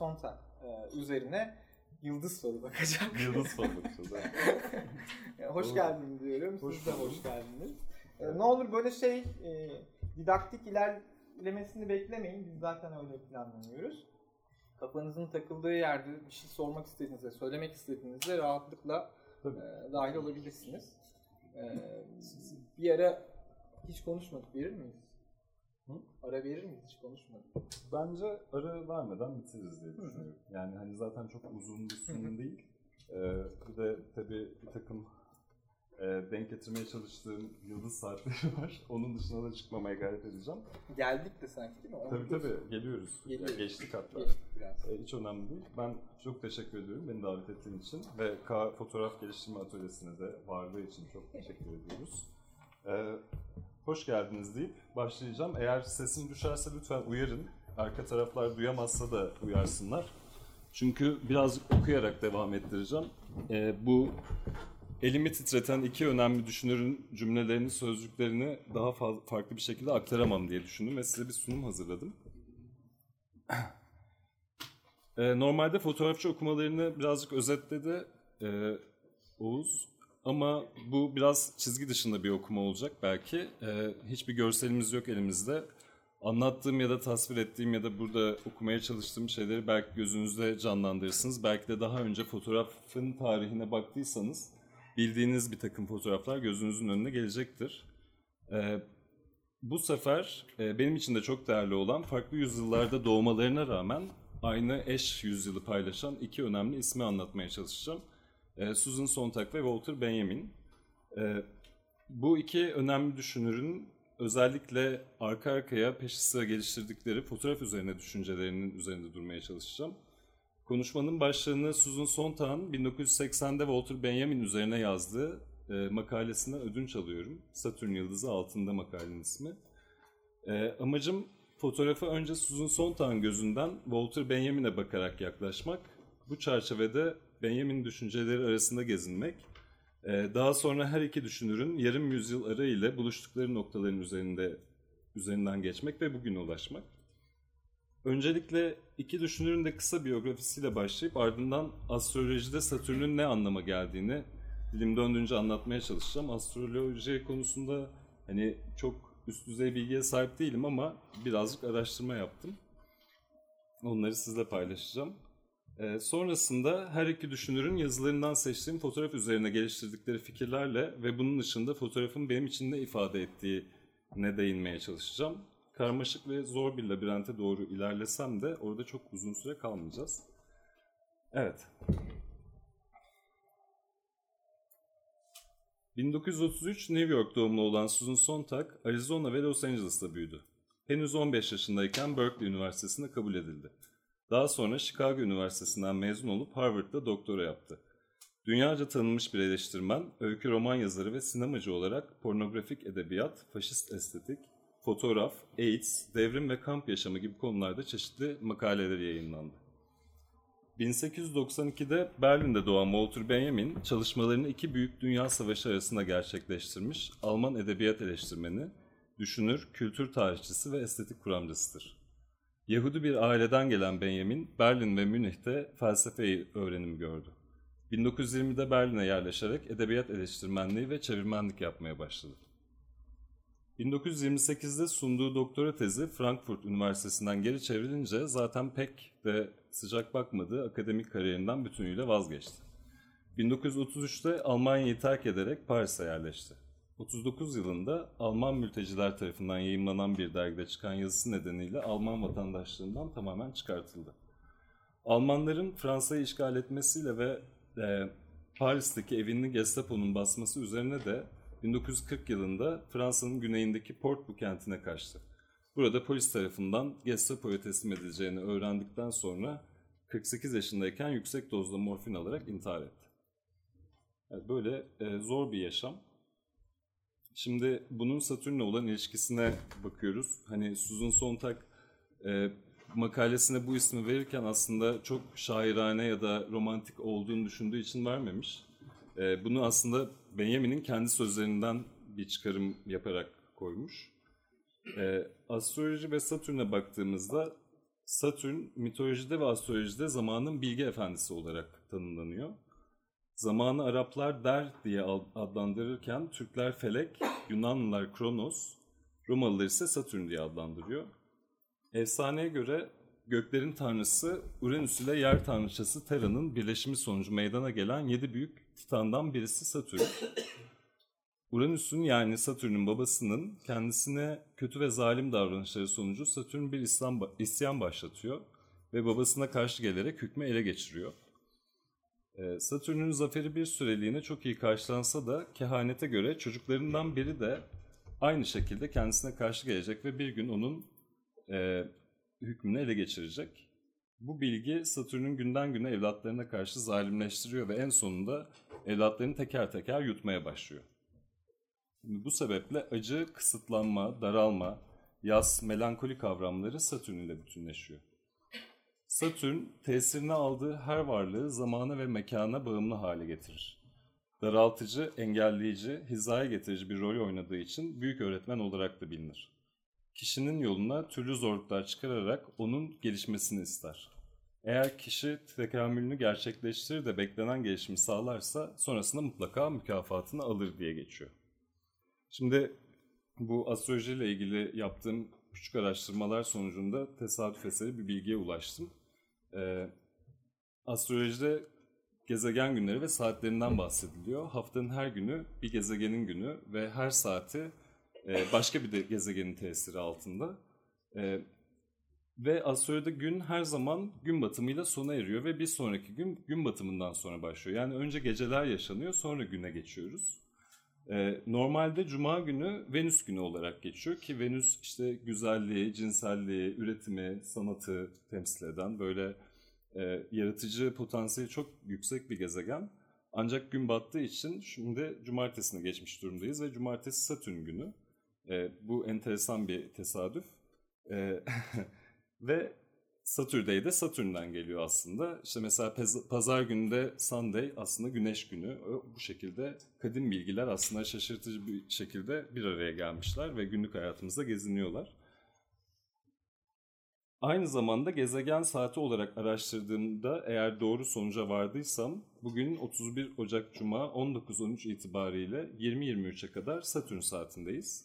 da e, e, üzerine yıldız soru bakacak. Yıldız soru bakacağız. evet. hoş geldiniz diyorum. Hoş Siz de hoş geldiniz. Evet. Ne olur böyle şey e, didaktik ilerlemesini beklemeyin. Biz zaten öyle planlamıyoruz. Kafanızın takıldığı yerde bir şey sormak istediğinizde, söylemek istediğinizde rahatlıkla e, dahil olabilirsiniz. E, bir ara hiç konuşmadık. Verir miyiz? Hı? Ara verir miyiz? Hiç konuşmadık. Bence ara vermeden bitiririz diye düşünüyorum. Yani hani zaten çok uzun bir sunum değil. Ee, bir de tabii bir takım e, denk getirmeye çalıştığım yıldız saatleri var. Onun dışına da çıkmamaya gayret edeceğim. Geldik de sanki değil mi? Tabii tabii geliyoruz. Geliyoruz. Geçtik hatta. Geçtik biraz. E, hiç önemli değil. Ben çok teşekkür ediyorum beni davet ettiğin için ve K Fotoğraf Geliştirme Atölyesi'ne de varlığı için çok teşekkür ediyoruz. Ee, hoş geldiniz deyip başlayacağım. Eğer sesim düşerse lütfen uyarın. Arka taraflar duyamazsa da uyarsınlar. Çünkü biraz okuyarak devam ettireceğim. Ee, bu elimi titreten iki önemli düşünürün cümlelerini, sözcüklerini daha farklı bir şekilde aktaramam diye düşündüm ve size bir sunum hazırladım. Ee, normalde fotoğrafçı okumalarını birazcık özetledi ee, Oğuz. Ama bu biraz çizgi dışında bir okuma olacak belki. Ee, hiçbir görselimiz yok elimizde. Anlattığım ya da tasvir ettiğim ya da burada okumaya çalıştığım şeyleri belki gözünüzde canlandırırsınız. Belki de daha önce fotoğrafın tarihine baktıysanız bildiğiniz bir takım fotoğraflar gözünüzün önüne gelecektir. Ee, bu sefer e, benim için de çok değerli olan farklı yüzyıllarda doğmalarına rağmen aynı eş yüzyılı paylaşan iki önemli ismi anlatmaya çalışacağım. Ee, Susan Sontag ve Walter Benjamin. Ee, bu iki önemli düşünürün özellikle arka arkaya peşi sıra geliştirdikleri fotoğraf üzerine düşüncelerinin üzerinde durmaya çalışacağım. Konuşmanın başlığını Susan Sontag'ın 1980'de Walter Benjamin üzerine yazdığı e, makalesinden ödünç alıyorum. Satürn Yıldızı altında makalenin ismi. E, amacım fotoğrafı önce Susan Sontag'ın gözünden Walter Benjamin'e bakarak yaklaşmak. Bu çerçevede Benjamin düşünceleri arasında gezinmek. E, daha sonra her iki düşünürün yarım yüzyıl ara ile buluştukları noktaların üzerinde üzerinden geçmek ve bugüne ulaşmak. Öncelikle iki düşünürün de kısa biyografisiyle başlayıp ardından astrolojide Satürn'ün ne anlama geldiğini dilim döndüğünce anlatmaya çalışacağım. Astroloji konusunda hani çok üst düzey bilgiye sahip değilim ama birazcık araştırma yaptım. Onları sizle paylaşacağım. Ee, sonrasında her iki düşünürün yazılarından seçtiğim fotoğraf üzerine geliştirdikleri fikirlerle ve bunun dışında fotoğrafın benim için ne ifade ettiği ne değinmeye çalışacağım karmaşık ve zor bir labirente doğru ilerlesem de orada çok uzun süre kalmayacağız. Evet. 1933 New York doğumlu olan Susan Sontag, Arizona ve Los Angeles'ta büyüdü. Henüz 15 yaşındayken Berkeley Üniversitesi'ne kabul edildi. Daha sonra Chicago Üniversitesi'nden mezun olup Harvard'da doktora yaptı. Dünyaca tanınmış bir eleştirmen, öykü roman yazarı ve sinemacı olarak pornografik edebiyat, faşist estetik, fotoğraf, AIDS, devrim ve kamp yaşamı gibi konularda çeşitli makaleleri yayınlandı. 1892'de Berlin'de doğan Walter Benjamin çalışmalarını iki büyük dünya savaşı arasında gerçekleştirmiş Alman edebiyat eleştirmeni, düşünür, kültür tarihçisi ve estetik kuramcısıdır. Yahudi bir aileden gelen Benjamin, Berlin ve Münih'te felsefeyi öğrenim gördü. 1920'de Berlin'e yerleşerek edebiyat eleştirmenliği ve çevirmenlik yapmaya başladı. 1928'de sunduğu doktora tezi Frankfurt Üniversitesi'nden geri çevrilince zaten pek de sıcak bakmadığı akademik kariyerinden bütünüyle vazgeçti. 1933'te Almanya'yı terk ederek Paris'e yerleşti. 39 yılında Alman mülteciler tarafından yayınlanan bir dergide çıkan yazısı nedeniyle Alman vatandaşlığından tamamen çıkartıldı. Almanların Fransa'yı işgal etmesiyle ve e, Paris'teki evini Gestapo'nun basması üzerine de 1940 yılında Fransa'nın güneyindeki Portbu kentine kaçtı. Burada polis tarafından Gestapo'ya teslim edileceğini öğrendikten sonra 48 yaşındayken yüksek dozda morfin alarak intihar etti. Yani böyle e, zor bir yaşam. Şimdi bunun Satürn'le olan ilişkisine bakıyoruz. Hani Susan Sontag e, makalesine bu ismi verirken aslında çok şairane ya da romantik olduğunu düşündüğü için vermemiş. E, bunu aslında Benjamin'in kendi sözlerinden bir çıkarım yaparak koymuş. E, astroloji ve Satürn'e baktığımızda Satürn mitolojide ve astrolojide zamanın bilgi efendisi olarak tanımlanıyor. Zamanı Araplar Der diye adlandırırken Türkler Felek, Yunanlılar Kronos, Romalılar ise Satürn diye adlandırıyor. Efsaneye göre göklerin tanrısı Uranüs ile yer tanrıçası Tera'nın birleşimi sonucu meydana gelen yedi büyük titandan birisi Satürn. Uranüs'ün yani Satürn'ün babasının kendisine kötü ve zalim davranışları sonucu Satürn bir İslam, isyan başlatıyor ve babasına karşı gelerek hükmü ele geçiriyor. Ee, Satürn'ün zaferi bir süreliğine çok iyi karşılansa da kehanete göre çocuklarından biri de aynı şekilde kendisine karşı gelecek ve bir gün onun e, hükmünü ele geçirecek. Bu bilgi Satürn'ün günden güne evlatlarına karşı zalimleştiriyor ve en sonunda evlatlarını teker teker yutmaya başlıyor. Bu sebeple acı, kısıtlanma, daralma, yaz, melankoli kavramları Satürn ile bütünleşiyor. Satürn tesirine aldığı her varlığı zamana ve mekana bağımlı hale getirir. Daraltıcı, engelleyici, hizaya getirici bir rol oynadığı için büyük öğretmen olarak da bilinir. Kişinin yoluna türlü zorluklar çıkararak onun gelişmesini ister. Eğer kişi tekamülünü gerçekleştirir de beklenen gelişimi sağlarsa sonrasında mutlaka mükafatını alır diye geçiyor. Şimdi bu astroloji ile ilgili yaptığım küçük araştırmalar sonucunda tesadüf eseri bir bilgiye ulaştım. Ee, astrolojide gezegen günleri ve saatlerinden bahsediliyor. Haftanın her günü bir gezegenin günü ve her saati e, başka bir de gezegenin tesiri altında. E, ve astrolojide gün her zaman gün batımıyla sona eriyor ve bir sonraki gün gün batımından sonra başlıyor. Yani önce geceler yaşanıyor sonra güne geçiyoruz. Ee, normalde Cuma günü Venüs günü olarak geçiyor ki Venüs işte güzelliği, cinselliği, üretimi, sanatı temsil eden böyle e, yaratıcı potansiyeli çok yüksek bir gezegen. Ancak gün battığı için şimdi cumartesine geçmiş durumdayız ve cumartesi Satürn günü. E, bu enteresan bir tesadüf. E, ve Saturday de Satürn'den geliyor aslında. İşte mesela pazar gününde Sunday aslında güneş günü. Bu şekilde kadim bilgiler aslında şaşırtıcı bir şekilde bir araya gelmişler ve günlük hayatımızda geziniyorlar. Aynı zamanda gezegen saati olarak araştırdığımda eğer doğru sonuca vardıysam bugün 31 Ocak Cuma 19.13 itibariyle 20.23'e kadar Satürn saatindeyiz.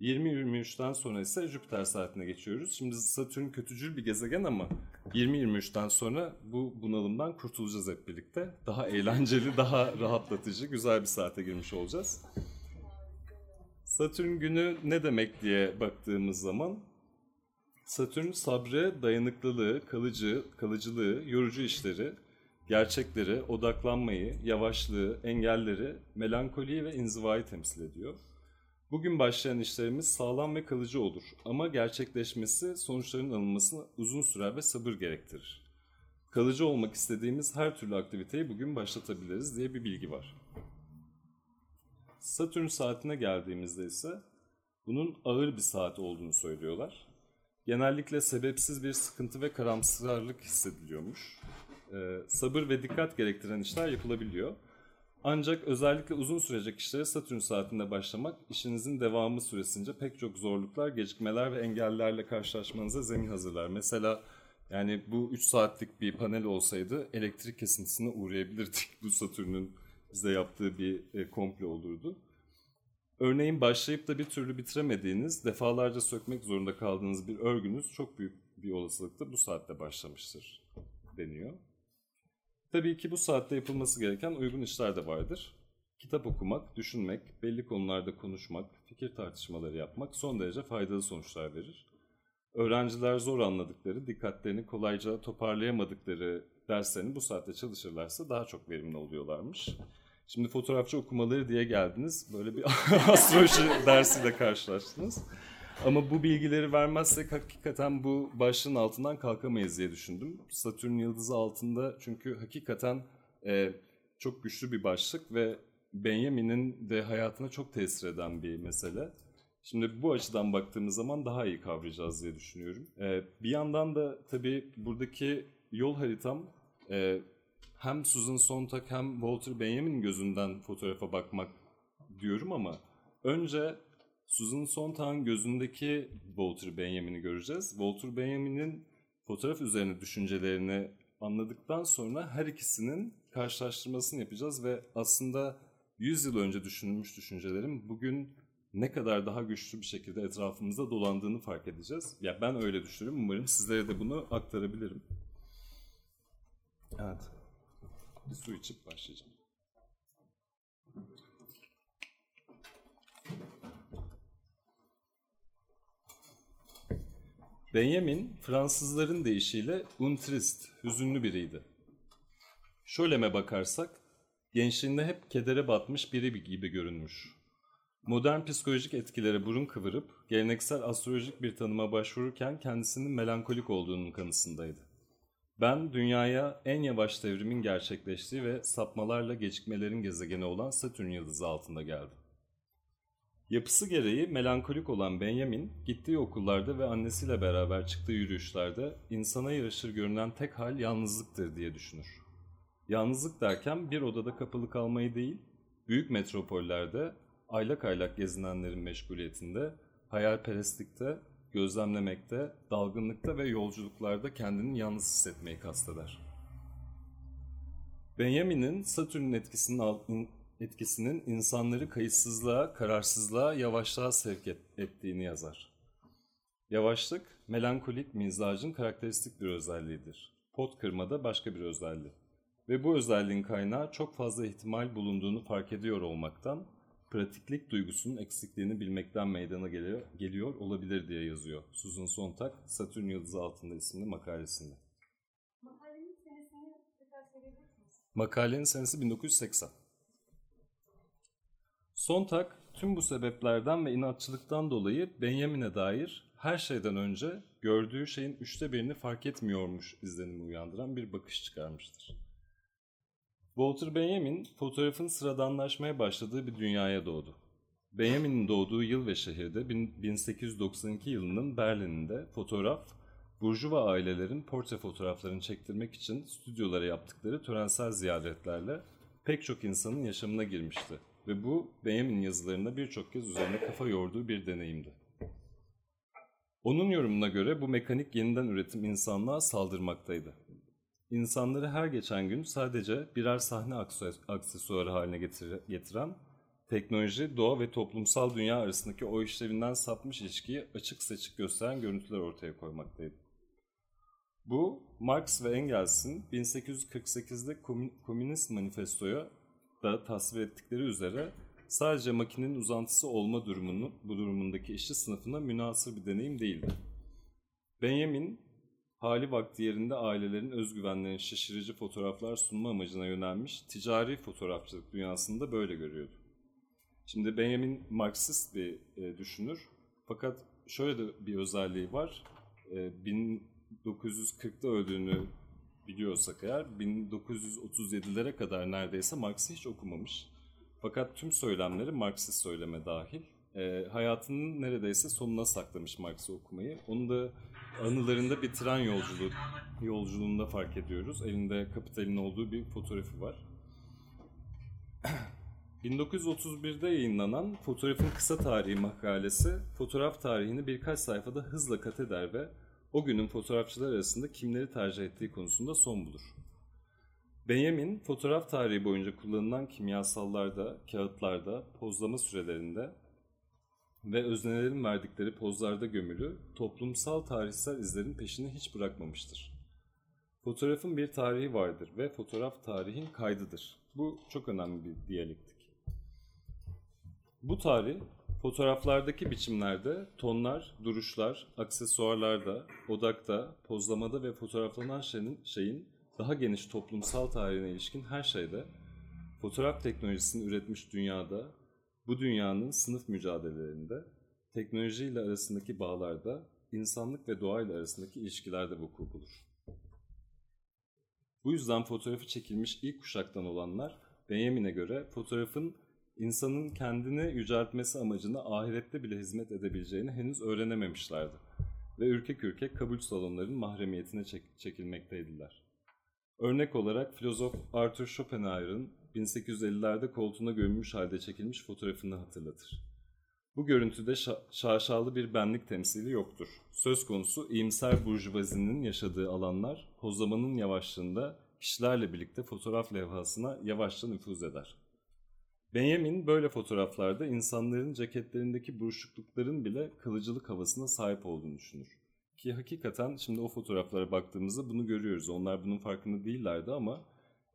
20-23'ten sonra ise Jüpiter saatine geçiyoruz. Şimdi Satürn kötücül bir gezegen ama 20-23'ten sonra bu bunalımdan kurtulacağız hep birlikte. Daha eğlenceli, daha rahatlatıcı, güzel bir saate girmiş olacağız. Satürn günü ne demek diye baktığımız zaman Satürn sabrı, dayanıklılığı, kalıcı, kalıcılığı, yorucu işleri, gerçekleri, odaklanmayı, yavaşlığı, engelleri, melankoliyi ve inzivayı temsil ediyor. Bugün başlayan işlerimiz sağlam ve kalıcı olur ama gerçekleşmesi sonuçların alınmasına uzun sürer ve sabır gerektirir. Kalıcı olmak istediğimiz her türlü aktiviteyi bugün başlatabiliriz diye bir bilgi var. Satürn saatine geldiğimizde ise bunun ağır bir saat olduğunu söylüyorlar. Genellikle sebepsiz bir sıkıntı ve karamsarlık hissediliyormuş. Ee, sabır ve dikkat gerektiren işler yapılabiliyor. Ancak özellikle uzun sürecek işlere Satürn saatinde başlamak işinizin devamı süresince pek çok zorluklar, gecikmeler ve engellerle karşılaşmanıza zemin hazırlar. Mesela yani bu 3 saatlik bir panel olsaydı elektrik kesintisine uğrayabilirdik. Bu Satürn'ün bize yaptığı bir e, komple olurdu. Örneğin başlayıp da bir türlü bitiremediğiniz, defalarca sökmek zorunda kaldığınız bir örgünüz çok büyük bir olasılıkla bu saatte başlamıştır deniyor. Tabii ki bu saatte yapılması gereken uygun işler de vardır. Kitap okumak, düşünmek, belli konularda konuşmak, fikir tartışmaları yapmak son derece faydalı sonuçlar verir. Öğrenciler zor anladıkları, dikkatlerini kolayca toparlayamadıkları derslerini bu saatte çalışırlarsa daha çok verimli oluyorlarmış. Şimdi fotoğrafçı okumaları diye geldiniz. Böyle bir astroloji dersiyle karşılaştınız. Ama bu bilgileri vermezsek hakikaten bu başlığın altından kalkamayız diye düşündüm. Satürn yıldızı altında çünkü hakikaten e, çok güçlü bir başlık ve Benjamin'in de hayatına çok tesir eden bir mesele. Şimdi bu açıdan baktığımız zaman daha iyi kavrayacağız diye düşünüyorum. E, bir yandan da tabii buradaki yol haritam e, hem Susan Sontag hem Walter Benjamin gözünden fotoğrafa bakmak diyorum ama önce Susan Sontag'ın gözündeki Walter Benjamin'i göreceğiz. Walter Benjamin'in fotoğraf üzerine düşüncelerini anladıktan sonra her ikisinin karşılaştırmasını yapacağız ve aslında 100 yıl önce düşünülmüş düşüncelerin bugün ne kadar daha güçlü bir şekilde etrafımızda dolandığını fark edeceğiz. Ya ben öyle düşünüyorum. Umarım sizlere de bunu aktarabilirim. Evet. Bir su içip başlayacağım. Benjamin, Fransızların deyişiyle untrist, hüzünlü biriydi. Şöleme bakarsak, gençliğinde hep kedere batmış biri gibi görünmüş. Modern psikolojik etkilere burun kıvırıp, geleneksel astrolojik bir tanıma başvururken kendisinin melankolik olduğunun kanısındaydı. Ben dünyaya en yavaş devrimin gerçekleştiği ve sapmalarla gecikmelerin gezegeni olan Satürn yıldızı altında geldim. Yapısı gereği melankolik olan Benjamin, gittiği okullarda ve annesiyle beraber çıktığı yürüyüşlerde insana yaraşır görünen tek hal yalnızlıktır diye düşünür. Yalnızlık derken bir odada kapalı kalmayı değil, büyük metropollerde aylak aylak gezinenlerin meşguliyetinde, hayalperestlikte, gözlemlemekte, dalgınlıkta ve yolculuklarda kendini yalnız hissetmeyi kasteder. Benjamin'in Satürn'ün etkisinin, etkisinin insanları kayıtsızlığa, kararsızlığa, yavaşlığa sevk et, ettiğini yazar. Yavaşlık, melankolik mizacın karakteristik bir özelliğidir. Pot kırmada başka bir özelliği. Ve bu özelliğin kaynağı çok fazla ihtimal bulunduğunu fark ediyor olmaktan, pratiklik duygusunun eksikliğini bilmekten meydana geliyor, geliyor olabilir diye yazıyor Susan Sontag, Satürn Yıldızı Altında isimli makalesinde. Makalenin senesini tekrar söyleyebilir misiniz? Makalenin senesi 1980. Sontag tüm bu sebeplerden ve inatçılıktan dolayı Benjamin'e dair her şeyden önce gördüğü şeyin üçte birini fark etmiyormuş izlenimi uyandıran bir bakış çıkarmıştır. Walter Benjamin fotoğrafın sıradanlaşmaya başladığı bir dünyaya doğdu. Benjamin'in doğduğu yıl ve şehirde 1892 yılının Berlin'inde fotoğraf, Burjuva ailelerin portre fotoğraflarını çektirmek için stüdyolara yaptıkları törensel ziyaretlerle pek çok insanın yaşamına girmişti ve bu Benjamin yazılarında birçok kez üzerine kafa yorduğu bir deneyimdi. Onun yorumuna göre bu mekanik yeniden üretim insanlığa saldırmaktaydı. İnsanları her geçen gün sadece birer sahne aksesuarı haline getiren, teknoloji, doğa ve toplumsal dünya arasındaki o işlevinden sapmış ilişkiyi açık seçik gösteren görüntüler ortaya koymaktaydı. Bu, Marx ve Engels'in 1848'de Komünist Manifesto'ya da tasvir ettikleri üzere sadece makinenin uzantısı olma durumunu, bu durumundaki işçi sınıfına münasır bir deneyim değildi. Benjamin, hali vakti yerinde ailelerin özgüvenlerini şaşırıcı fotoğraflar sunma amacına yönelmiş ticari fotoğrafçılık dünyasında böyle görüyordu. Şimdi Benjamin Marksist bir e, düşünür. Fakat şöyle de bir özelliği var. E, 1940'da öldüğünü biliyorsak eğer 1937'lere kadar neredeyse Marx'ı hiç okumamış. Fakat tüm söylemleri Marksist söyleme dahil. E, hayatının neredeyse sonuna saklamış Marx'ı okumayı. Onu da anılarında bir tren yolculuğu yolculuğunda fark ediyoruz. Elinde Kapital'in olduğu bir fotoğrafı var. 1931'de yayınlanan Fotoğrafın Kısa Tarihi makalesi fotoğraf tarihini birkaç sayfada hızla kat eder ve o günün fotoğrafçılar arasında kimleri tercih ettiği konusunda son bulur. Benjamin, fotoğraf tarihi boyunca kullanılan kimyasallarda, kağıtlarda, pozlama sürelerinde ve öznelerin verdikleri pozlarda gömülü toplumsal tarihsel izlerin peşini hiç bırakmamıştır. Fotoğrafın bir tarihi vardır ve fotoğraf tarihin kaydıdır. Bu çok önemli bir diyalektik. Bu tarih fotoğraflardaki biçimlerde tonlar, duruşlar, aksesuarlarda, odakta, pozlamada ve fotoğraflanan şeyin, şeyin daha geniş toplumsal tarihine ilişkin her şeyde fotoğraf teknolojisini üretmiş dünyada bu dünyanın sınıf mücadelelerinde, teknolojiyle arasındaki bağlarda, insanlık ve doğayla arasındaki ilişkilerde vuku bulur. Bu yüzden fotoğrafı çekilmiş ilk kuşaktan olanlar, Benjamin'e göre fotoğrafın insanın kendini yüceltmesi amacına ahirette bile hizmet edebileceğini henüz öğrenememişlerdi ve ürkek ürkek kabul salonlarının mahremiyetine çek- çekilmekteydiler. Örnek olarak filozof Arthur Schopenhauer'ın 1850'lerde koltuğuna gömülmüş halde çekilmiş fotoğrafını hatırlatır. Bu görüntüde şa- şaşalı bir benlik temsili yoktur. Söz konusu iyimser burjuvazinin yaşadığı alanlar pozlamanın yavaşlığında kişilerle birlikte fotoğraf levhasına yavaşça nüfuz eder. Benjamin böyle fotoğraflarda insanların ceketlerindeki buruşuklukların bile kılıcılık havasına sahip olduğunu düşünür. Ki hakikaten şimdi o fotoğraflara baktığımızda bunu görüyoruz. Onlar bunun farkında değillerdi ama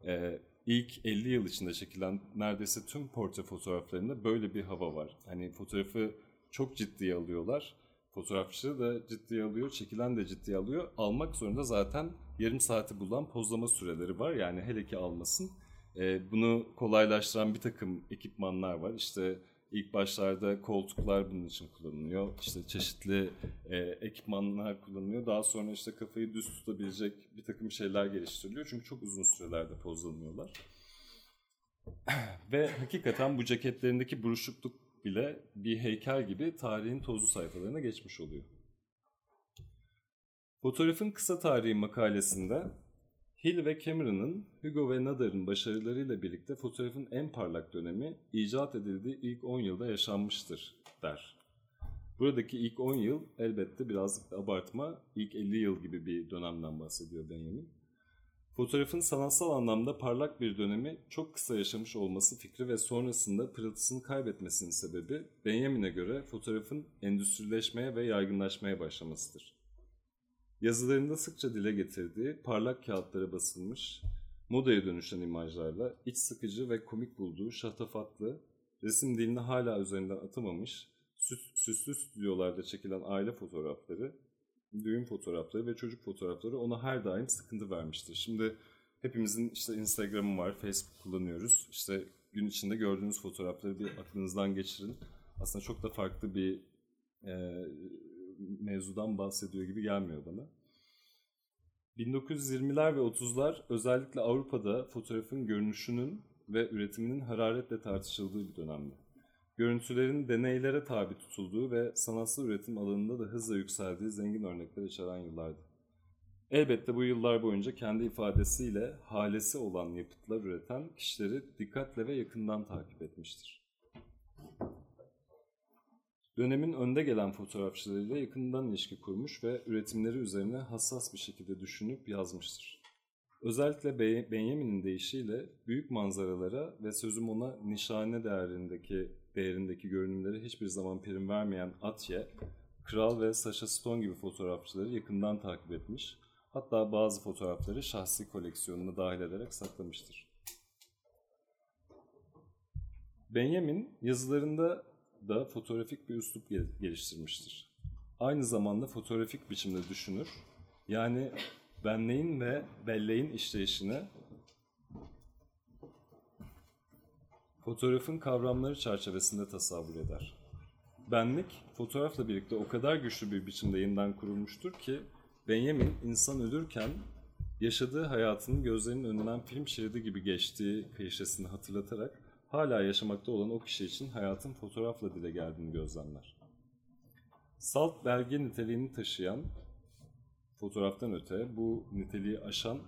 e, ilk 50 yıl içinde çekilen neredeyse tüm portre fotoğraflarında böyle bir hava var. Hani fotoğrafı çok ciddiye alıyorlar. Fotoğrafçı da ciddiye alıyor, çekilen de ciddiye alıyor. Almak zorunda zaten yarım saati bulan pozlama süreleri var. Yani hele ki almasın. E, bunu kolaylaştıran bir takım ekipmanlar var. İşte ilk başlarda koltuklar bunun için kullanılıyor. İşte çeşitli e, ekipmanlar kullanılıyor. Daha sonra işte kafayı düz tutabilecek bir takım şeyler geliştiriliyor. Çünkü çok uzun sürelerde pozlanıyorlar. Ve hakikaten bu ceketlerindeki buruşukluk bile bir heykel gibi tarihin tozlu sayfalarına geçmiş oluyor. Fotoğrafın kısa tarihi makalesinde Hill ve Cameron'ın Hugo ve Nadar'ın başarılarıyla birlikte fotoğrafın en parlak dönemi icat edildiği ilk 10 yılda yaşanmıştır der. Buradaki ilk 10 yıl elbette biraz abartma, ilk 50 yıl gibi bir dönemden bahsediyor Benjamin. Fotoğrafın sanatsal anlamda parlak bir dönemi çok kısa yaşamış olması fikri ve sonrasında pırıltısını kaybetmesinin sebebi Benjamin'e göre fotoğrafın endüstrileşmeye ve yaygınlaşmaya başlamasıdır. Yazılarında sıkça dile getirdiği parlak kağıtlara basılmış, modaya dönüşen imajlarla iç sıkıcı ve komik bulduğu şatafatlı, resim dilini hala üzerinden atamamış, süs, süslü stüdyolarda çekilen aile fotoğrafları, düğün fotoğrafları ve çocuk fotoğrafları ona her daim sıkıntı vermiştir. Şimdi hepimizin işte Instagram'ı var, Facebook kullanıyoruz. İşte gün içinde gördüğünüz fotoğrafları bir aklınızdan geçirin. Aslında çok da farklı bir e, mevzudan bahsediyor gibi gelmiyor bana. 1920'ler ve 30'lar özellikle Avrupa'da fotoğrafın görünüşünün ve üretiminin hararetle tartışıldığı bir dönemdi. Görüntülerin deneylere tabi tutulduğu ve sanatsal üretim alanında da hızla yükseldiği zengin örnekler içeren yıllardı. Elbette bu yıllar boyunca kendi ifadesiyle halesi olan yapıtlar üreten kişileri dikkatle ve yakından takip etmiştir. Dönemin önde gelen fotoğrafçılarıyla yakından ilişki kurmuş ve üretimleri üzerine hassas bir şekilde düşünüp yazmıştır. Özellikle Benjamin'in deyişiyle büyük manzaralara ve sözüm ona nişane değerindeki değerindeki görünümlere hiçbir zaman prim vermeyen Atye, Kral ve Sasha Stone gibi fotoğrafçıları yakından takip etmiş, hatta bazı fotoğrafları şahsi koleksiyonuna dahil ederek saklamıştır. Benjamin yazılarında da fotoğrafik bir üslup geliştirmiştir. Aynı zamanda fotoğrafik biçimde düşünür. Yani benleğin ve belleğin işleyişini fotoğrafın kavramları çerçevesinde tasavvur eder. Benlik, fotoğrafla birlikte o kadar güçlü bir biçimde yeniden kurulmuştur ki Benjamin insan ölürken yaşadığı hayatının gözlerinin önünden film şeridi gibi geçtiği klişesini hatırlatarak hala yaşamakta olan o kişi için hayatın fotoğrafla dile geldiğini gözlemler. Salt belge niteliğini taşıyan fotoğraftan öte bu niteliği aşan,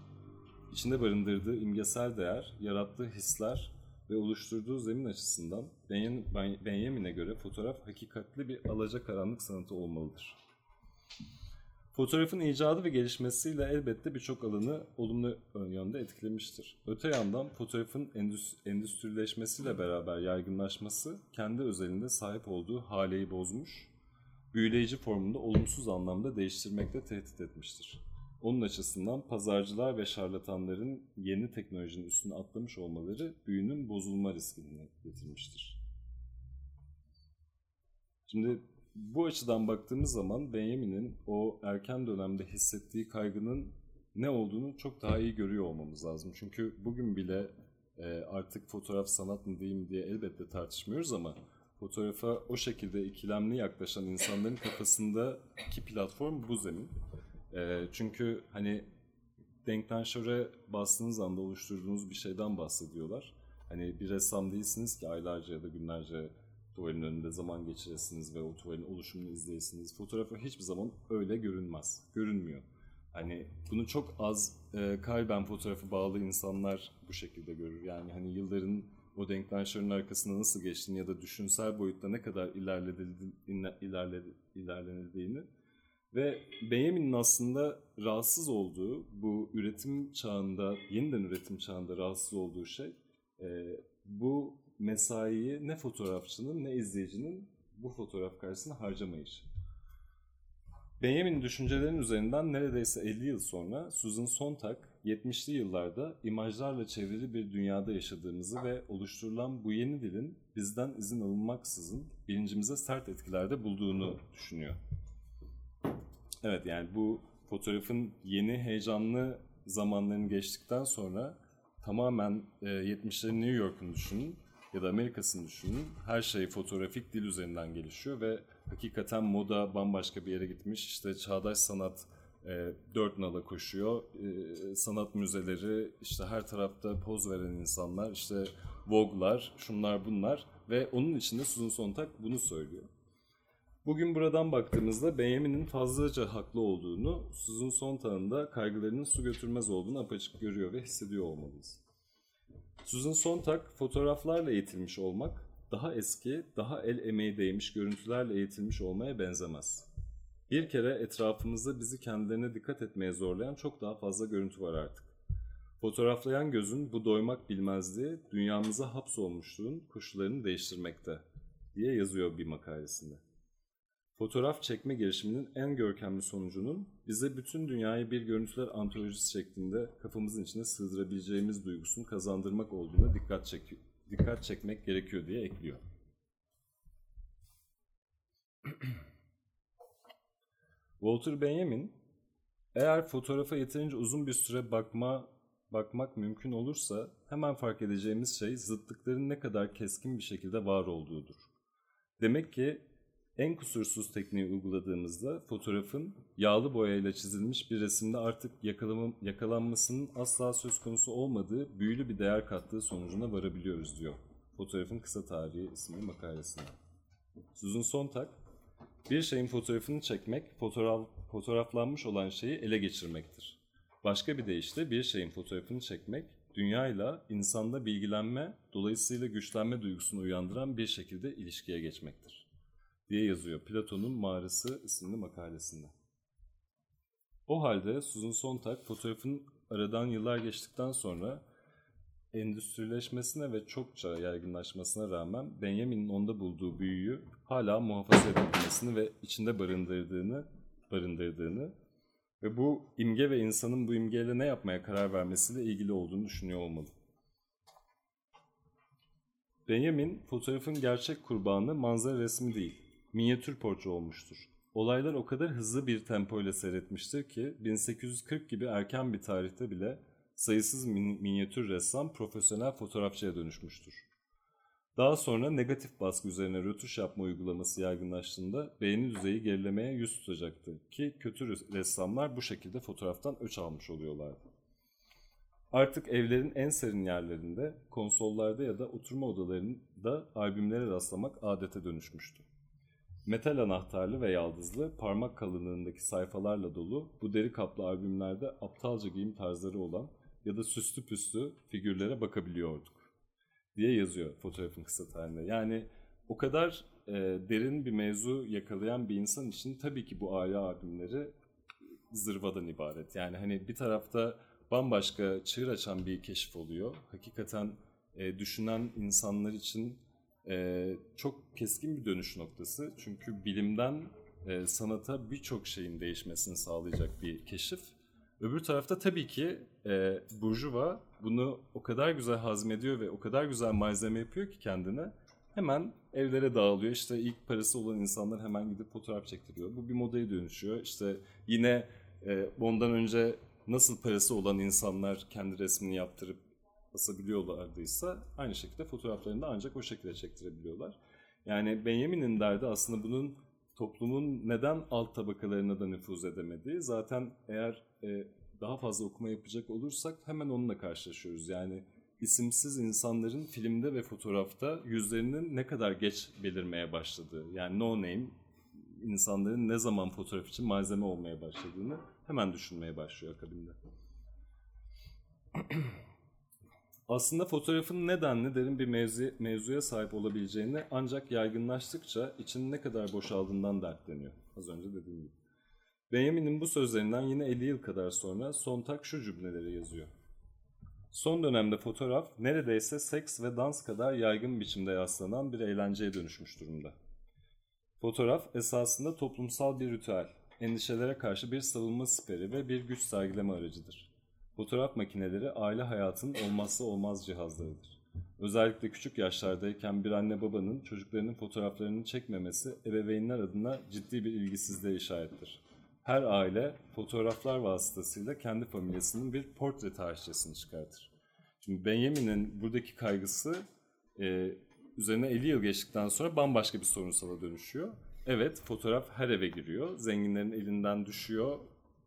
içinde barındırdığı imgesel değer, yarattığı hisler ve oluşturduğu zemin açısından Benjamin'e göre fotoğraf hakikatli bir alacakaranlık sanatı olmalıdır. Fotoğrafın icadı ve gelişmesiyle elbette birçok alanı olumlu yönde etkilemiştir. Öte yandan fotoğrafın endüstrileşmesiyle beraber yaygınlaşması kendi özelinde sahip olduğu haleyi bozmuş, büyüleyici formunda olumsuz anlamda değiştirmekte tehdit etmiştir. Onun açısından pazarcılar ve şarlatanların yeni teknolojinin üstüne atlamış olmaları büyünün bozulma riskini getirmiştir. Şimdi bu açıdan baktığımız zaman Benjamin'in o erken dönemde hissettiği kaygının ne olduğunu çok daha iyi görüyor olmamız lazım. Çünkü bugün bile e, artık fotoğraf sanat mı değil diye elbette tartışmıyoruz ama fotoğrafa o şekilde ikilemli yaklaşan insanların kafasındaki platform bu zemin. E, çünkü hani denktanşöre bastığınız anda oluşturduğunuz bir şeyden bahsediyorlar. Hani bir ressam değilsiniz ki aylarca ya da günlerce tuvalin önünde zaman geçiresiniz ve o tuvalin oluşumunu izleyesiniz. Fotoğrafa hiçbir zaman öyle görünmez, görünmüyor. Hani bunu çok az e, kalben fotoğrafı bağlı insanlar bu şekilde görür. Yani hani yılların o denktaşların arkasında nasıl geçtiğini ya da düşünsel boyutta ne kadar ilerledi- ilerlenildiğini ve Benjamin'in aslında rahatsız olduğu bu üretim çağında, yeniden üretim çağında rahatsız olduğu şey e, bu mesaiyi ne fotoğrafçının ne izleyicinin bu fotoğraf karşısında harcamayışı. Benjamin'in düşüncelerinin üzerinden neredeyse 50 yıl sonra Susan Sontag 70'li yıllarda imajlarla çevrili bir dünyada yaşadığımızı ve oluşturulan bu yeni dilin bizden izin alınmaksızın bilincimize sert etkilerde bulduğunu düşünüyor. Evet yani bu fotoğrafın yeni heyecanlı zamanlarını geçtikten sonra tamamen e, 70'lerin New York'unu düşünün ya da Amerika'sını düşünün. Her şey fotoğrafik dil üzerinden gelişiyor ve hakikaten moda bambaşka bir yere gitmiş. İşte çağdaş sanat e, dört nala koşuyor. E, sanat müzeleri, işte her tarafta poz veren insanlar, işte Vogue'lar, şunlar bunlar ve onun içinde Susan Sontag bunu söylüyor. Bugün buradan baktığımızda Benjamin'in fazlaca haklı olduğunu, Susan Sontag'ın da kaygılarının su götürmez olduğunu apaçık görüyor ve hissediyor olmalıyız. Susan Sontag fotoğraflarla eğitilmiş olmak, daha eski, daha el emeği değmiş görüntülerle eğitilmiş olmaya benzemez. Bir kere etrafımızda bizi kendilerine dikkat etmeye zorlayan çok daha fazla görüntü var artık. Fotoğraflayan gözün bu doymak bilmezliği dünyamıza hapsolmuşluğun koşullarını değiştirmekte diye yazıyor bir makalesinde. Fotoğraf çekme girişiminin en görkemli sonucunun bize bütün dünyayı bir görüntüler antolojisi şeklinde kafamızın içine sığdırabileceğimiz duygusunu kazandırmak olduğuna dikkat, çek dikkat çekmek gerekiyor diye ekliyor. Walter Benjamin, eğer fotoğrafa yeterince uzun bir süre bakma bakmak mümkün olursa hemen fark edeceğimiz şey zıtlıkların ne kadar keskin bir şekilde var olduğudur. Demek ki en kusursuz tekniği uyguladığımızda fotoğrafın yağlı boyayla çizilmiş bir resimde artık yakalanmasının asla söz konusu olmadığı büyülü bir değer kattığı sonucuna varabiliyoruz diyor. Fotoğrafın Kısa Tarihi isimli makalesinde. Susan Sontag, bir şeyin fotoğrafını çekmek, fotoğraf, fotoğraflanmış olan şeyi ele geçirmektir. Başka bir deyişle bir şeyin fotoğrafını çekmek, dünyayla insanda bilgilenme, dolayısıyla güçlenme duygusunu uyandıran bir şekilde ilişkiye geçmektir diye yazıyor Platon'un Mağarası isimli makalesinde. O halde Susan Sontag fotoğrafın aradan yıllar geçtikten sonra endüstrileşmesine ve çokça yaygınlaşmasına rağmen Benjamin'in onda bulduğu büyüyü hala muhafaza edilmesini ve içinde barındırdığını barındırdığını ve bu imge ve insanın bu imgeyle ne yapmaya karar vermesiyle ilgili olduğunu düşünüyor olmalı. Benjamin fotoğrafın gerçek kurbanı manzara resmi değil, minyatür portre olmuştur. Olaylar o kadar hızlı bir tempoyla seyretmiştir ki 1840 gibi erken bir tarihte bile sayısız min- minyatür ressam profesyonel fotoğrafçıya dönüşmüştür. Daha sonra negatif baskı üzerine rötuş yapma uygulaması yaygınlaştığında beğeni düzeyi gerilemeye yüz tutacaktı ki kötü ressamlar bu şekilde fotoğraftan öç almış oluyorlardı. Artık evlerin en serin yerlerinde, konsollarda ya da oturma odalarında albümlere rastlamak adete dönüşmüştü. Metal anahtarlı ve yaldızlı, parmak kalınlığındaki sayfalarla dolu bu deri kaplı albümlerde aptalca giyim tarzları olan ya da süslü püslü figürlere bakabiliyorduk diye yazıyor fotoğrafın kısa tarihinde. Yani o kadar e, derin bir mevzu yakalayan bir insan için tabii ki bu aile albümleri zırvadan ibaret. Yani hani bir tarafta bambaşka çığır açan bir keşif oluyor. Hakikaten e, düşünen insanlar için e, çok keskin bir dönüş noktası. Çünkü bilimden e, sanata birçok şeyin değişmesini sağlayacak bir keşif. Öbür tarafta tabii ki e, Burjuva bunu o kadar güzel hazmediyor ve o kadar güzel malzeme yapıyor ki kendine. Hemen evlere dağılıyor. İşte ilk parası olan insanlar hemen gidip fotoğraf çektiriyor. Bu bir modaya dönüşüyor. İşte yine e, ondan önce nasıl parası olan insanlar kendi resmini yaptırıp asabiliyorlardıysa aynı şekilde fotoğraflarını da ancak o şekilde çektirebiliyorlar. Yani Benjamin'in derdi aslında bunun toplumun neden alt tabakalarına da nüfuz edemediği. Zaten eğer e, daha fazla okuma yapacak olursak hemen onunla karşılaşıyoruz. Yani isimsiz insanların filmde ve fotoğrafta yüzlerinin ne kadar geç belirmeye başladığı. Yani no name insanların ne zaman fotoğraf için malzeme olmaya başladığını hemen düşünmeye başlıyor akabinde. Aslında fotoğrafın nedenli derin bir mevzu, mevzuya sahip olabileceğini ancak yaygınlaştıkça içinin ne kadar boşaldığından dertleniyor. Az önce dediğim gibi. Benjamin'in bu sözlerinden yine 50 yıl kadar sonra Sontag şu cümleleri yazıyor. Son dönemde fotoğraf neredeyse seks ve dans kadar yaygın biçimde yaslanan bir eğlenceye dönüşmüş durumda. Fotoğraf esasında toplumsal bir ritüel, endişelere karşı bir savunma siperi ve bir güç sergileme aracıdır. Fotoğraf makineleri aile hayatının olmazsa olmaz cihazlarıdır. Özellikle küçük yaşlardayken bir anne babanın çocuklarının fotoğraflarını çekmemesi ebeveynler adına ciddi bir ilgisizliğe işarettir. Her aile fotoğraflar vasıtasıyla kendi familyasının bir portre tarihçesini çıkartır. Şimdi Benjamin'in buradaki kaygısı e, üzerine 50 yıl geçtikten sonra bambaşka bir sorunsala dönüşüyor. Evet fotoğraf her eve giriyor. Zenginlerin elinden düşüyor.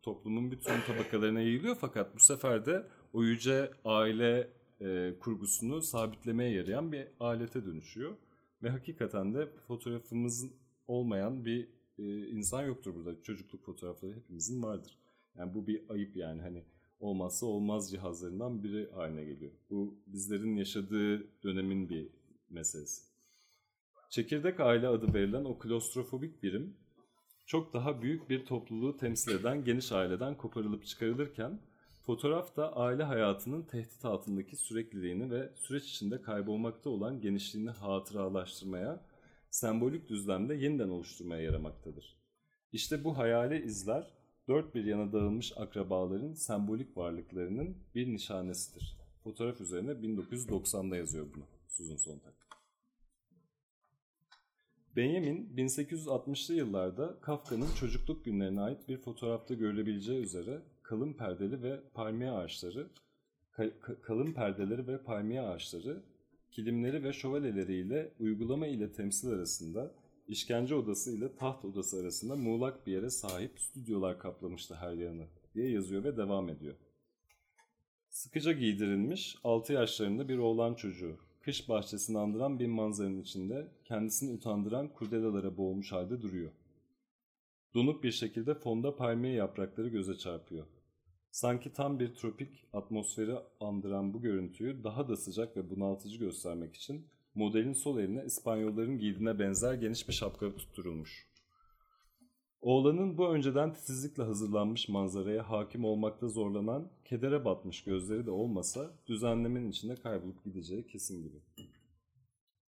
Toplumun bütün tabakalarına yayılıyor fakat bu sefer de o yüce aile e, kurgusunu sabitlemeye yarayan bir alete dönüşüyor. Ve hakikaten de fotoğrafımız olmayan bir e, insan yoktur burada. Çocukluk fotoğrafları hepimizin vardır. Yani bu bir ayıp yani hani olmazsa olmaz cihazlarından biri haline geliyor. Bu bizlerin yaşadığı dönemin bir meselesi. Çekirdek aile adı verilen o klostrofobik birim çok daha büyük bir topluluğu temsil eden geniş aileden koparılıp çıkarılırken fotoğraf da aile hayatının tehdit altındaki sürekliliğini ve süreç içinde kaybolmakta olan genişliğini hatıralaştırmaya, sembolik düzlemde yeniden oluşturmaya yaramaktadır. İşte bu hayali izler dört bir yana dağılmış akrabaların sembolik varlıklarının bir nişanesidir. Fotoğraf üzerine 1990'da yazıyor bunu Susan Sontag. Benjamin 1860'lı yıllarda Kafka'nın çocukluk günlerine ait bir fotoğrafta görülebileceği üzere kalın perdeli ve palmiye ağaçları, kalın perdeleri ve palmiye ağaçları, kilimleri ve şövalyeleriyle uygulama ile temsil arasında, işkence odası ile taht odası arasında muğlak bir yere sahip stüdyolar kaplamıştı her yanı diye yazıyor ve devam ediyor. Sıkıca giydirilmiş 6 yaşlarında bir oğlan çocuğu kış bahçesini andıran bir manzaranın içinde kendisini utandıran kurdelalara boğulmuş halde duruyor. Donuk bir şekilde fonda palmiye yaprakları göze çarpıyor. Sanki tam bir tropik atmosferi andıran bu görüntüyü daha da sıcak ve bunaltıcı göstermek için modelin sol eline İspanyolların giydiğine benzer geniş bir şapka tutturulmuş. Oğlanın bu önceden titizlikle hazırlanmış manzaraya hakim olmakta zorlanan, kedere batmış gözleri de olmasa düzenlemenin içinde kaybolup gideceği kesin gibi.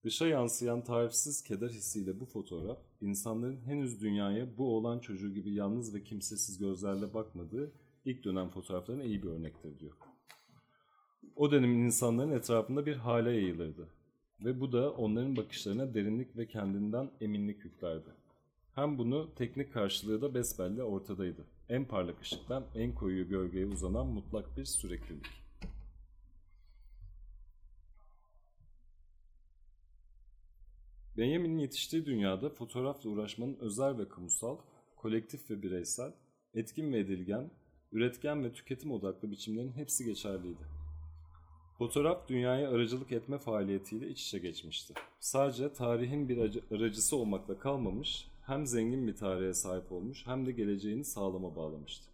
Dışa yansıyan tarifsiz keder hissiyle bu fotoğraf, insanların henüz dünyaya bu oğlan çocuğu gibi yalnız ve kimsesiz gözlerle bakmadığı ilk dönem fotoğraflarına iyi bir örnektir diyor. O dönemin insanların etrafında bir hale yayılırdı. Ve bu da onların bakışlarına derinlik ve kendinden eminlik yüklerdi. Hem bunu teknik karşılığı da besbelli ortadaydı. En parlak ışıktan en koyu gölgeye uzanan mutlak bir süreklilik. Benjamin'in yetiştiği dünyada fotoğrafla uğraşmanın özel ve kamusal, kolektif ve bireysel, etkin ve edilgen, üretken ve tüketim odaklı biçimlerin hepsi geçerliydi. Fotoğraf dünyaya aracılık etme faaliyetiyle iç içe geçmişti. Sadece tarihin bir aracısı olmakla kalmamış, hem zengin bir tarihe sahip olmuş hem de geleceğini sağlama bağlamıştı.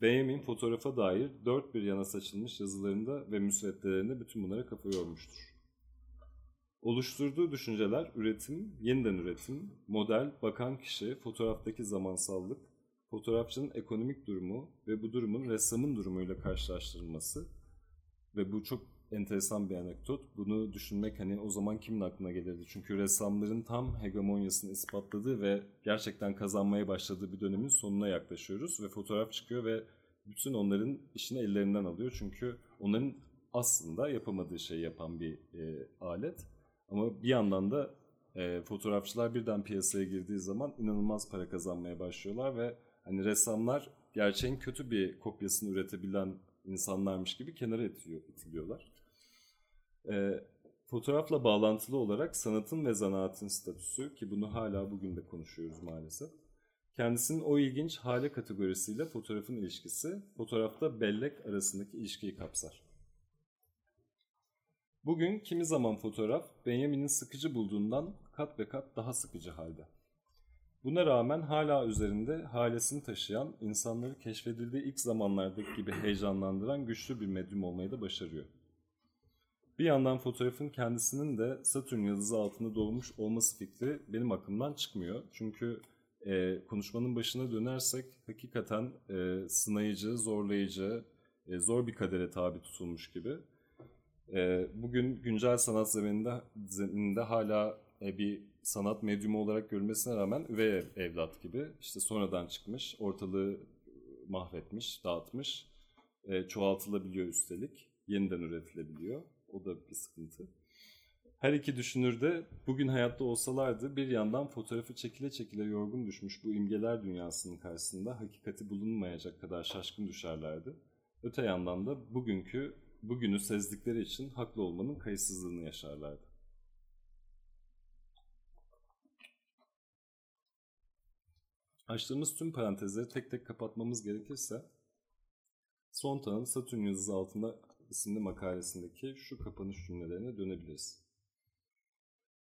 Benjamin fotoğrafa dair dört bir yana saçılmış yazılarında ve müsveddelerinde bütün bunlara kafa yormuştur. Oluşturduğu düşünceler üretim, yeniden üretim, model, bakan kişi, fotoğraftaki zamansallık, fotoğrafçının ekonomik durumu ve bu durumun ressamın durumuyla karşılaştırılması ve bu çok enteresan bir anekdot. Bunu düşünmek hani o zaman kimin aklına gelirdi? Çünkü ressamların tam hegemonyasını ispatladığı ve gerçekten kazanmaya başladığı bir dönemin sonuna yaklaşıyoruz ve fotoğraf çıkıyor ve bütün onların işini ellerinden alıyor. Çünkü onların aslında yapamadığı şeyi yapan bir e, alet. Ama bir yandan da e, fotoğrafçılar birden piyasaya girdiği zaman inanılmaz para kazanmaya başlıyorlar ve hani ressamlar gerçeğin kötü bir kopyasını üretebilen insanlarmış gibi kenara itiliyor, itiliyorlar. E, fotoğrafla bağlantılı olarak sanatın ve zanaatın statüsü ki bunu hala bugün de konuşuyoruz maalesef. Kendisinin o ilginç hale kategorisiyle fotoğrafın ilişkisi, fotoğrafta bellek arasındaki ilişkiyi kapsar. Bugün kimi zaman fotoğraf Benjamin'in sıkıcı bulduğundan kat ve kat daha sıkıcı halde. Buna rağmen hala üzerinde halesini taşıyan, insanları keşfedildiği ilk zamanlardaki gibi heyecanlandıran güçlü bir medyum olmayı da başarıyor. Bir yandan fotoğrafın kendisinin de Satürn yıldızı altında doğmuş olması fikri benim aklımdan çıkmıyor. Çünkü e, konuşmanın başına dönersek hakikaten e, sınayıcı, zorlayıcı, e, zor bir kadere tabi tutulmuş gibi. E, bugün güncel sanat zemininde, zemininde hala e, bir sanat medyumu olarak görülmesine rağmen üvey ev- evlat gibi işte sonradan çıkmış, ortalığı mahvetmiş, dağıtmış, e, çoğaltılabiliyor üstelik, yeniden üretilebiliyor. O da bir sıkıntı. Her iki düşünür de bugün hayatta olsalardı bir yandan fotoğrafı çekile çekile yorgun düşmüş bu imgeler dünyasının karşısında hakikati bulunmayacak kadar şaşkın düşerlerdi. Öte yandan da bugünkü, bugünü sezdikleri için haklı olmanın kayıtsızlığını yaşarlardı. Açtığımız tüm parantezleri tek tek kapatmamız gerekirse Sontag'ın Satürn yıldızı altında isimli makalesindeki şu kapanış cümlelerine dönebiliriz.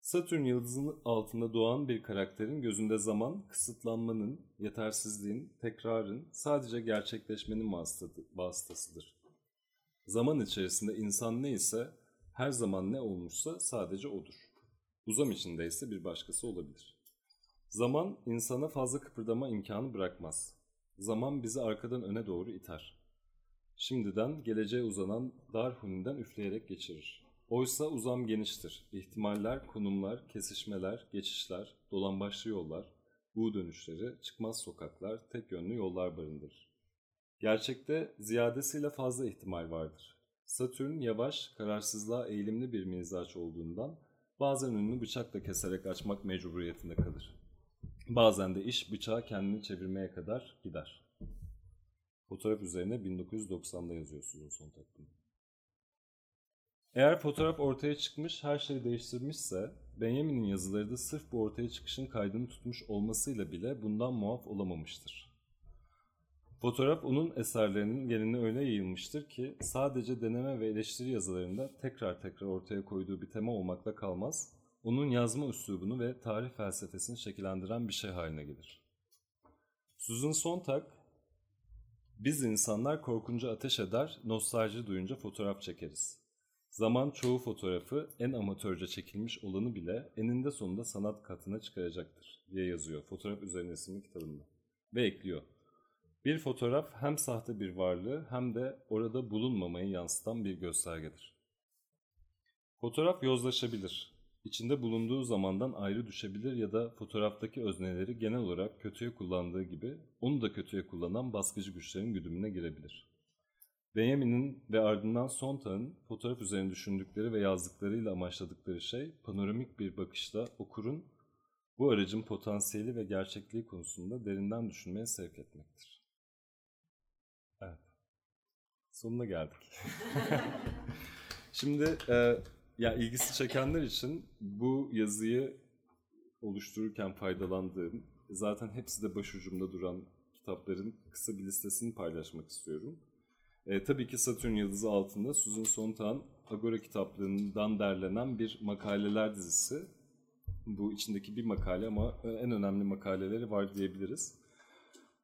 Satürn yıldızının altında doğan bir karakterin gözünde zaman, kısıtlanmanın, yetersizliğin, tekrarın, sadece gerçekleşmenin vasıtası- vasıtasıdır. Zaman içerisinde insan ne ise, her zaman ne olmuşsa sadece odur. Uzam içinde ise bir başkası olabilir. Zaman insana fazla kıpırdama imkanı bırakmaz. Zaman bizi arkadan öne doğru iter. Şimdiden geleceğe uzanan dar huninden üfleyerek geçirir. Oysa uzam geniştir. İhtimaller, konumlar, kesişmeler, geçişler, dolambaçlı yollar, U dönüşleri, çıkmaz sokaklar, tek yönlü yollar barındırır. Gerçekte ziyadesiyle fazla ihtimal vardır. Satürn yavaş, kararsızlığa eğilimli bir mizaç olduğundan bazen önünü bıçakla keserek açmak mecburiyetinde kalır. Bazen de iş bıçağı kendini çevirmeye kadar gider. Fotoğraf üzerine 1990'da yazıyorsunuz son takvim. Eğer fotoğraf ortaya çıkmış, her şeyi değiştirmişse, Benjamin'in yazıları da sırf bu ortaya çıkışın kaydını tutmuş olmasıyla bile bundan muaf olamamıştır. Fotoğraf onun eserlerinin geneline öyle yayılmıştır ki sadece deneme ve eleştiri yazılarında tekrar tekrar ortaya koyduğu bir tema olmakla kalmaz, onun yazma üslubunu ve tarih felsefesini şekillendiren bir şey haline gelir. Susan Sontag, biz insanlar korkunca ateş eder, nostalji duyunca fotoğraf çekeriz. Zaman çoğu fotoğrafı en amatörce çekilmiş olanı bile eninde sonunda sanat katına çıkaracaktır diye yazıyor Fotoğraf Üzerine isimli kitabında. Ve ekliyor. Bir fotoğraf hem sahte bir varlığı hem de orada bulunmamayı yansıtan bir göstergedir. Fotoğraf yozlaşabilir. İçinde bulunduğu zamandan ayrı düşebilir ya da fotoğraftaki özneleri genel olarak kötüye kullandığı gibi onu da kötüye kullanan baskıcı güçlerin güdümüne girebilir. Benjamin'in ve ardından Sontag'ın fotoğraf üzerine düşündükleri ve yazdıklarıyla amaçladıkları şey panoramik bir bakışla okurun bu aracın potansiyeli ve gerçekliği konusunda derinden düşünmeye sevk etmektir. Evet. Sonuna geldik. Şimdi e, ya ilgisi çekenler için bu yazıyı oluştururken faydalandığım, zaten hepsi de başucumda duran kitapların kısa bir listesini paylaşmak istiyorum. E, tabii ki Satürn Yıldızı altında Susan Sontag'ın Agora kitaplığından derlenen bir makaleler dizisi. Bu içindeki bir makale ama e, en önemli makaleleri var diyebiliriz.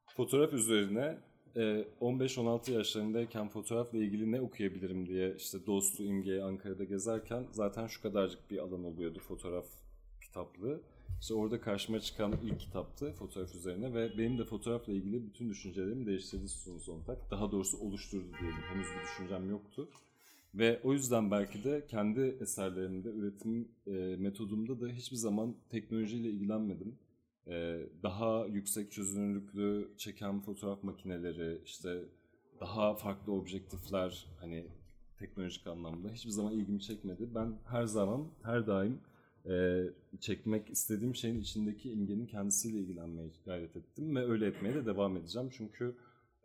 Fotoğraf üzerine 15-16 yaşlarındayken fotoğrafla ilgili ne okuyabilirim diye işte Dostu İmge'ye Ankara'da gezerken zaten şu kadarcık bir alan oluyordu fotoğraf kitaplığı. İşte orada karşıma çıkan ilk kitaptı fotoğraf üzerine ve benim de fotoğrafla ilgili bütün düşüncelerimi değiştirdi Susan Sontag. Daha doğrusu oluşturdu diyelim. Henüz bir düşüncem yoktu. Ve o yüzden belki de kendi eserlerimde, üretim e, metodumda da hiçbir zaman teknolojiyle ilgilenmedim. E, daha yüksek çözünürlüklü çeken fotoğraf makineleri, işte daha farklı objektifler hani teknolojik anlamda hiçbir zaman ilgimi çekmedi. Ben her zaman, her daim e, çekmek istediğim şeyin içindeki imgenin kendisiyle ilgilenmeye gayret ettim ve öyle etmeye de devam edeceğim. Çünkü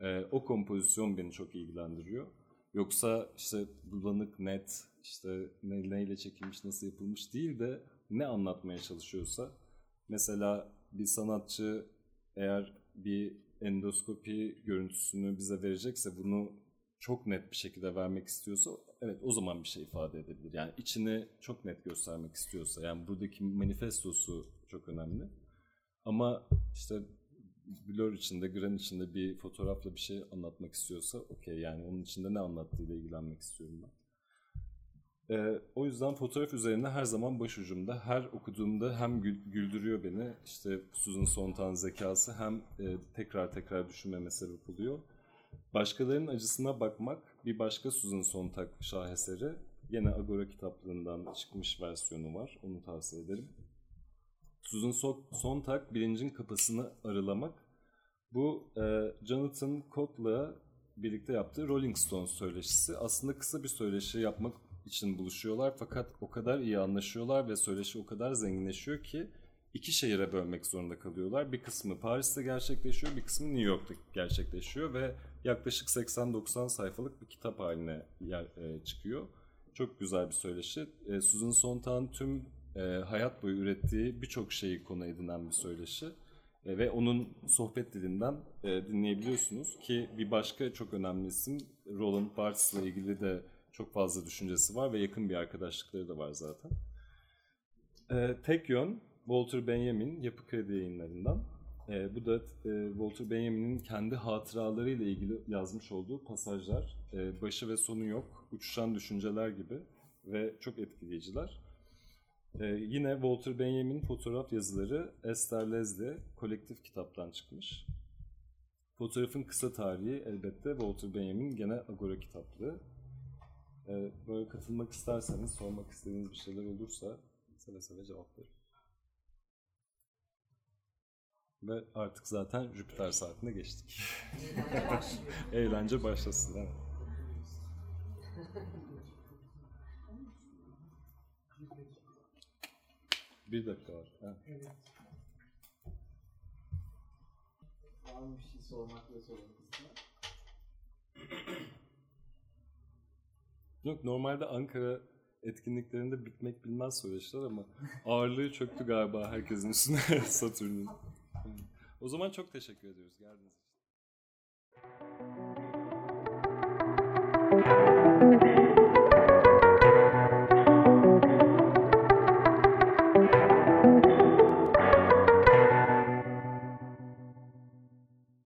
e, o kompozisyon beni çok ilgilendiriyor. Yoksa işte bulanık, net, işte ne, neyle çekilmiş, nasıl yapılmış değil de ne anlatmaya çalışıyorsa. Mesela bir sanatçı eğer bir endoskopi görüntüsünü bize verecekse bunu çok net bir şekilde vermek istiyorsa evet o zaman bir şey ifade edebilir. Yani içini çok net göstermek istiyorsa yani buradaki manifestosu çok önemli. Ama işte blur içinde, gran içinde bir fotoğrafla bir şey anlatmak istiyorsa okey yani onun içinde ne anlattığıyla ilgilenmek istiyorum ben. Ee, o yüzden fotoğraf üzerine her zaman başucumda. Her okuduğumda hem gül- güldürüyor beni. İşte Susan Sontag'ın zekası hem e, tekrar tekrar düşünmeme sebep oluyor. Başkalarının acısına bakmak bir başka Susan Sontag şaheseri. Yine Agora kitaplığından çıkmış versiyonu var. Onu tavsiye ederim. Susan So- Sontag bilincin kapısını arılamak. Bu e, Jonathan Cott'la birlikte yaptığı Rolling Stones söyleşisi. Aslında kısa bir söyleşi yapmak için buluşuyorlar fakat o kadar iyi anlaşıyorlar ve söyleşi o kadar zenginleşiyor ki iki şehire bölmek zorunda kalıyorlar. Bir kısmı Paris'te gerçekleşiyor, bir kısmı New York'ta gerçekleşiyor ve yaklaşık 80-90 sayfalık bir kitap haline yer, e, çıkıyor. Çok güzel bir söyleşi. E, Susan Sontag'ın tüm e, hayat boyu ürettiği birçok şeyi konu edinen bir söyleşi. E, ve onun sohbet dilinden e, dinleyebiliyorsunuz ki bir başka çok önemli isim Roland Barthes ile ilgili de çok fazla düşüncesi var ve yakın bir arkadaşlıkları da var zaten. E, tek yön Walter Benjamin Yapı Kredi yayınlarından. E, bu da e, Walter Benjamin'in kendi hatıralarıyla ilgili yazmış olduğu pasajlar. E, başı ve sonu yok, uçuşan düşünceler gibi ve çok etkileyiciler. Ee, yine Walter Benjamin fotoğraf yazıları Esther Leslie kolektif kitaptan çıkmış. Fotoğrafın kısa tarihi elbette Walter Benjamin gene Agora kitaplığı. Ee, böyle katılmak isterseniz, sormak istediğiniz bir şeyler olursa seve seve cevaplarım. Ve artık zaten Jüpiter saatine geçtik. Eğlence başlasın. Evet. Bir dakika var. Evet. Var mı bir şey sormak ve sormak isteyen? Yok normalde Ankara etkinliklerinde bitmek bilmez söyleşiler ama ağırlığı çöktü galiba herkesin üstüne Satürn'ün. O zaman çok teşekkür ediyoruz geldiğiniz için.